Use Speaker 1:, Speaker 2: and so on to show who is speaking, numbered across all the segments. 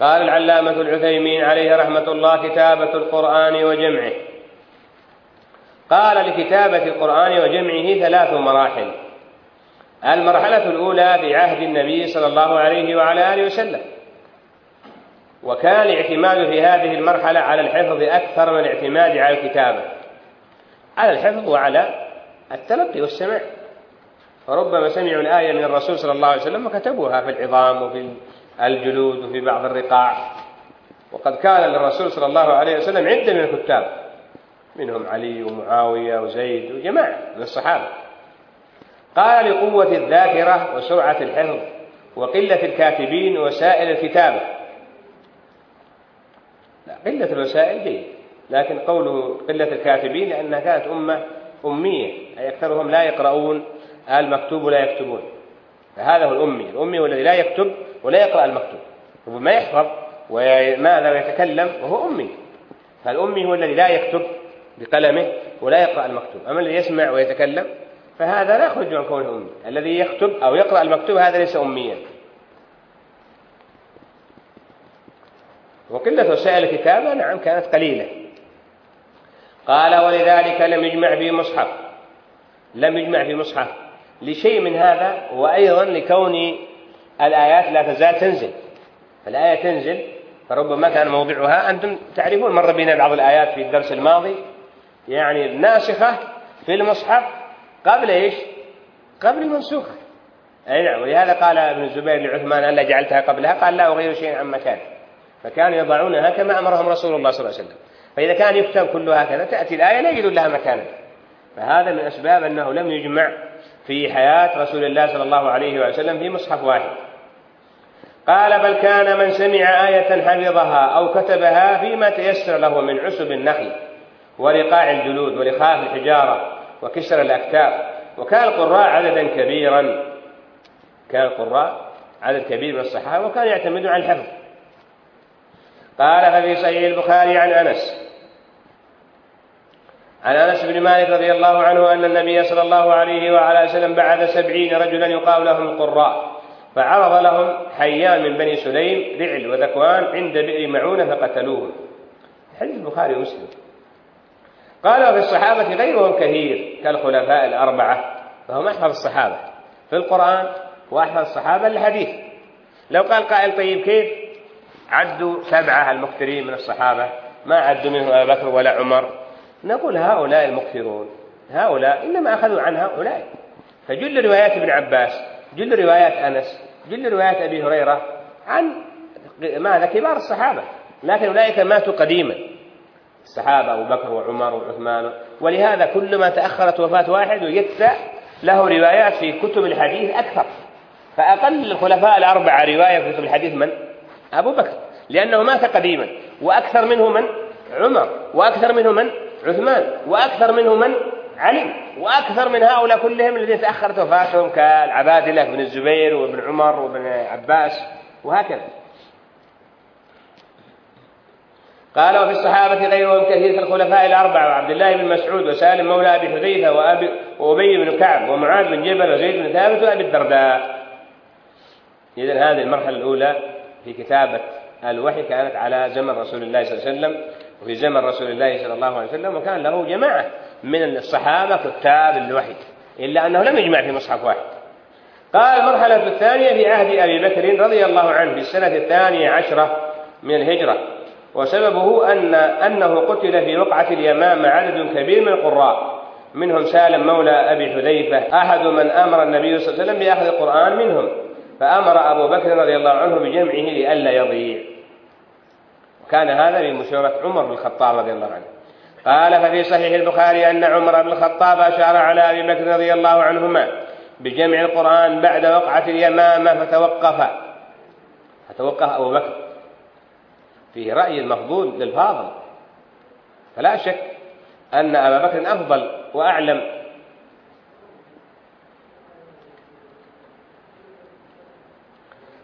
Speaker 1: قال العلامة العثيمين عليه رحمة الله كتابة القرآن وجمعه. قال لكتابة القرآن وجمعه ثلاث مراحل. المرحلة الأولى بعهد النبي صلى الله عليه وعلى آله وسلم. وكان الاعتماد في هذه المرحلة على الحفظ أكثر من الاعتماد على الكتابة. على الحفظ وعلى التلقي والسماع. فربما سمعوا الآية من الرسول صلى الله عليه وسلم وكتبوها في العظام وفي الجلود وفي بعض الرقاع. وقد كان للرسول صلى الله عليه وسلم عدة من الكتاب. منهم علي ومعاوية وزيد وجماعة من الصحابة. قال لقوة الذاكرة وسرعة الحفظ وقلة الكاتبين وسائل الكتابة. لا قلة الوسائل جيد لكن قوله قلة الكاتبين لأنها كانت أمة أمية أي أكثرهم لا يقرؤون المكتوب ولا يكتبون. فهذا هو الأمي الأمي هو الذي لا يكتب ولا يقرأ المكتوب. ما يحفظ وماذا ويتكلم وهو أمي. فالأمي هو الذي لا يكتب بقلمه ولا يقرأ المكتوب. أما الذي يسمع ويتكلم فهذا لا يخرج عن كونه أمي. الذي يكتب أو يقرأ المكتوب هذا ليس أميا. وقلة وسائل الكتابة نعم كانت قليلة. قال ولذلك لم يجمع في مصحف. لم يجمع في مصحف لشيء من هذا وأيضا لكون الآيات لا تزال تنزل. الآية تنزل فربما كان موضعها أنتم تعرفون مر بنا بعض الآيات في الدرس الماضي. يعني الناسخة في المصحف قبل إيش؟ قبل المنسوخة أي نعم ولهذا قال ابن الزبير لعثمان ألا جعلتها قبلها قال لا أغير شيئا عن مكانه فكانوا يضعونها كما أمرهم رسول الله صلى الله عليه وسلم. فإذا كان يكتب كله هكذا تأتي الآية لا يجد لها مكانا. فهذا من أسباب أنه لم يجمع في حياة رسول الله صلى الله عليه وسلم في مصحف واحد. قال بل كان من سمع آية حفظها أو كتبها فيما تيسر له من عسب النخل ورقاع الجلود ولخاف الحجارة وكسر الأكتاف وكان القراء عددا كبيرا كان القراء عدد كبير من الصحابة وكان يعتمدون على الحفظ. قال ففي صحيح البخاري عن أنس عن أنس بن مالك رضي الله عنه أن النبي صلى الله عليه وعلى وسلم بعث سبعين رجلا يقال لهم القراء فعرض لهم حيان من بني سليم رعل وذكوان عند بئر معونة فقتلوهم حديث البخاري ومسلم. قال وفي الصحابة غيرهم كثير كالخلفاء الأربعة فهم أحفظ الصحابة. في القرآن وأحفظ الصحابة الحديث. لو قال قائل طيب كيف؟ عدوا سبعة المكثرين من الصحابة ما عدوا منهم أبا بكر ولا عمر. نقول هؤلاء المكثرون هؤلاء إنما أخذوا عن هؤلاء فجل روايات ابن عباس جل روايات أنس جل روايات أبي هريرة عن ماذا؟ كبار الصحابة. لكن أولئك ماتوا قديما. الصحابة أبو بكر وعمر وعثمان. ولهذا كلما تأخرت وفاة واحد وجدت له روايات في كتب الحديث أكثر. فأقل الخلفاء الأربعة رواية في كتب الحديث من؟ أبو بكر. لأنه مات قديما. وأكثر منه من؟ عمر. وأكثر منه من؟ عثمان. وأكثر منه من؟ علي وأكثر من هؤلاء كلهم الذين تأخرت وفاتهم كالعبادلة بن الزبير وابن عمر وابن عباس وهكذا. قال وفي الصحابة غيرهم كثير كالخلفاء الأربعة وعبد الله بن مسعود وسالم مولى أبي حذيفة وأبي وأبي بن كعب ومعاذ بن جبل وزيد بن ثابت وأبي الدرداء. إذا هذه المرحلة الأولى في كتابة الوحي كانت على زمن رسول الله صلى الله عليه وسلم وفي زمن رسول الله صلى الله عليه وسلم وكان له جماعة. من الصحابة كتاب الوحي إلا أنه لم يجمع في مصحف واحد. قال المرحلة الثانية في عهد أبي بكر رضي الله عنه في السنة الثانية عشرة من الهجرة وسببه أن أنه قتل في وقعة اليمامة عدد كبير من القراء منهم سالم مولى أبي حذيفة أحد من أمر النبي صلى الله عليه وسلم بأخذ القرآن منهم فأمر أبو بكر رضي الله عنه بجمعه لئلا يضيع. كان هذا بمشورة عمر بن الخطاب رضي الله عنه. قال ففي صحيح البخاري أن عمر بن الخطاب أشار على أبي بكر رضي الله عنهما بجمع القرآن بعد وقعة اليمامة فتوقف. فتوقف أبو بكر. فيه رأي المفضول للفاضل. فلا شك أن أبا بكر أفضل وأعلم.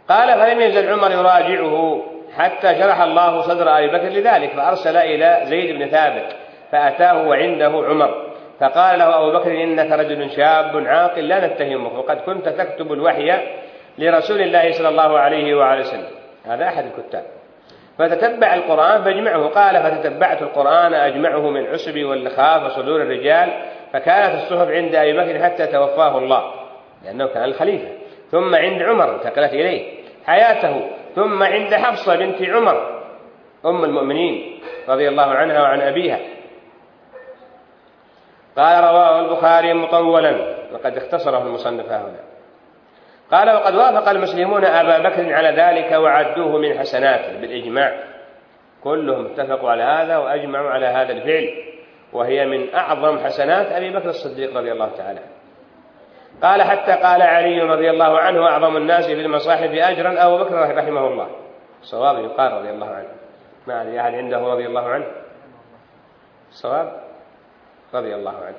Speaker 1: قال فلم يزل عمر يراجعه حتى شرح الله صدر أبي بكر لذلك فأرسل إلى زيد بن ثابت. فأتاه وعنده عمر. فقال له أبو بكر إنك رجل شاب عاقل لا نتهمك وقد كنت تكتب الوحي لرسول الله صلى الله عليه وعلى وسلم. هذا أحد الكتاب. فتتبع القرآن فاجمعه. قال فتتبعت القرآن أجمعه من عسب واللخاف وصدور الرجال فكانت الصحف عند أبي بكر حتى توفاه الله. لأنه كان الخليفة. ثم عند عمر انتقلت إليه. حياته. ثم عند حفصة بنت عمر أم المؤمنين رضي الله عنها وعن أبيها. قال رواه البخاري مطولا. وقد اختصره المصنف هنا قال وقد وافق المسلمون أبا بكر على ذلك وعدوه من حسناته بالإجماع. كلهم اتفقوا على هذا وأجمعوا على هذا الفعل. وهي من أعظم حسنات أبي بكر الصديق رضي الله تعالى قال حتى قال علي رضي الله عنه أعظم الناس في المصاحف أجرا. أبو بكر رحمه الله. صواب يقال رضي الله عنه. ما أحد عنده رضي الله عنه؟ صواب؟ رضي الله عنه.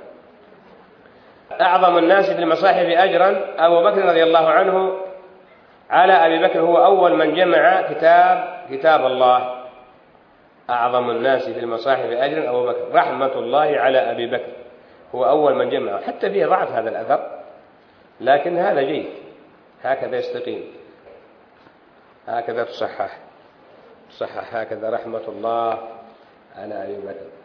Speaker 1: أعظم الناس في المصاحف أجرا أبو بكر رضي الله عنه على أبي بكر هو أول من جمع كتاب كتاب الله. أعظم الناس في المصاحف أجرا أبو بكر. رحمة الله على أبي بكر. هو أول من جمع. حتى فيه ضعف هذا الأثر لكن هذا جيد. هكذا يستقيم. هكذا تصحح. تصحح. هكذا رحمة الله على أبي بكر.